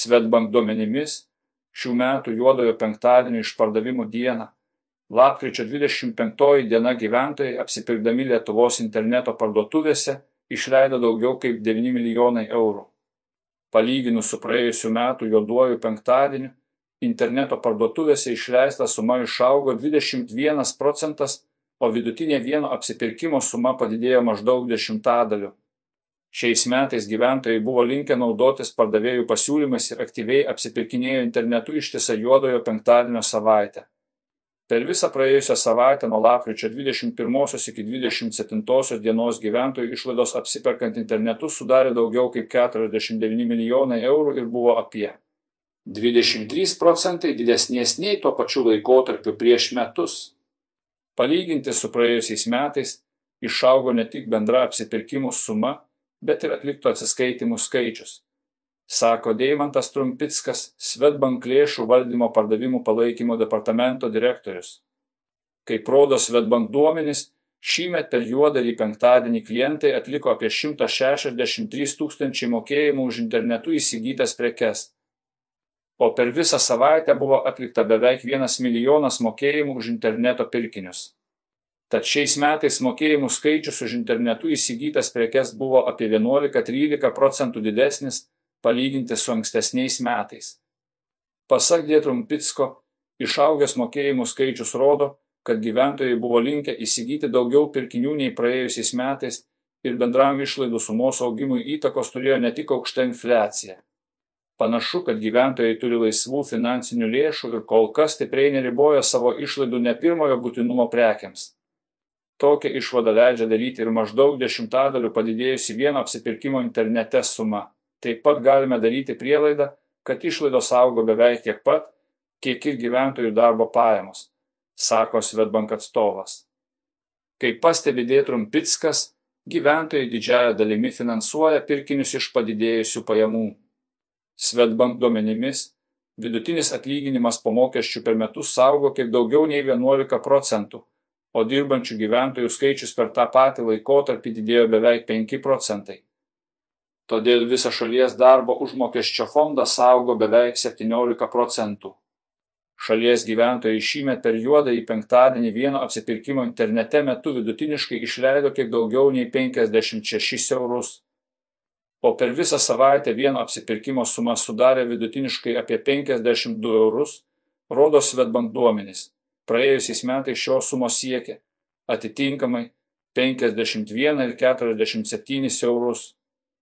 Svetbank duomenimis šių metų juodojo penktadienio išpardavimų dieną, lapkričio 25 diena gyventojai apsipirkdami Lietuvos interneto parduotuvėse išleido daugiau kaip 9 milijonai eurų. Palyginus su praėjusiu metu juoduoju penktadieniu, interneto parduotuvėse išleista suma išaugo 21 procentas, o vidutinė vieno apsipirkimo suma padidėjo maždaug dešimtadaliu. Šiais metais gyventojai buvo linkę naudotis pardavėjų pasiūlymais ir aktyviai apsipirkinėjo internetu ištisą juodojo penktadienio savaitę. Per visą praėjusią savaitę nuo lapkričio 21 iki 27 dienos gyventojų išlaidos apsiperkant internetu sudarė daugiau kaip 49 milijonai eurų ir buvo apie 23 procentai didesnės nei tuo pačiu laikotarpiu prieš metus. Palyginti su praėjusiais metais išaugo ne tik bendra apsipirkimų suma, bet ir atliktų atsiskaitimų skaičius, sako Deimantas Trumpickas, Svetbank lėšų valdymo pardavimų palaikymo departamento direktorius. Kaip rodo Svetbank duomenys, šįmet per juodąjį penktadienį klientai atliko apie 163 tūkstančiai mokėjimų už internetu įsigytas prekes o per visą savaitę buvo atlikta beveik vienas milijonas mokėjimų už interneto pirkinius. Tad šiais metais mokėjimų skaičius už internetu įsigytas prekes buvo apie 11-13 procentų didesnis palyginti su ankstesniais metais. Pasak Dėtrumpicko, išaugęs mokėjimų skaičius rodo, kad gyventojai buvo linkę įsigyti daugiau pirkinių nei praėjusiais metais ir bendram išlaidų sumos augimui įtakos turėjo ne tik aukšta infliacija. Panašu, kad gyventojai turi laisvų finansinių lėšų ir kol kas stipriai neriboja savo išlaidų ne pirmojo būtinumo prekiams. Tokią išvadą leidžia daryti ir maždaug dešimtadalių padidėjusi vieno apsipirkimo internete suma. Taip pat galime daryti prielaidą, kad išlaidos augo beveik tiek pat, kiek ir gyventojų darbo pajamos, sako Svetbank atstovas. Kaip pastebi Dėtrumpickas, gyventojai didžiąją dalimi finansuoja pirkinius iš padidėjusių pajamų. Svetbank duomenimis, vidutinis atlyginimas po mokesčių per metus augo kiek daugiau nei 11 procentų, o dirbančių gyventojų skaičius per tą patį laikotarpį didėjo beveik 5 procentai. Todėl visą šalies darbo užmokesčio fondas augo beveik 17 procentų. Šalies gyventojai šįmet per juodą į penktadienį vieno apsipirkimo internete metu vidutiniškai išleido kiek daugiau nei 56 eurus o per visą savaitę vieno apsipirkimo suma sudarė vidutiniškai apie 52 eurus, rodo Svetbank duomenys. Praėjusiais metais šios sumos siekė atitinkamai 51 ir 47 eurus.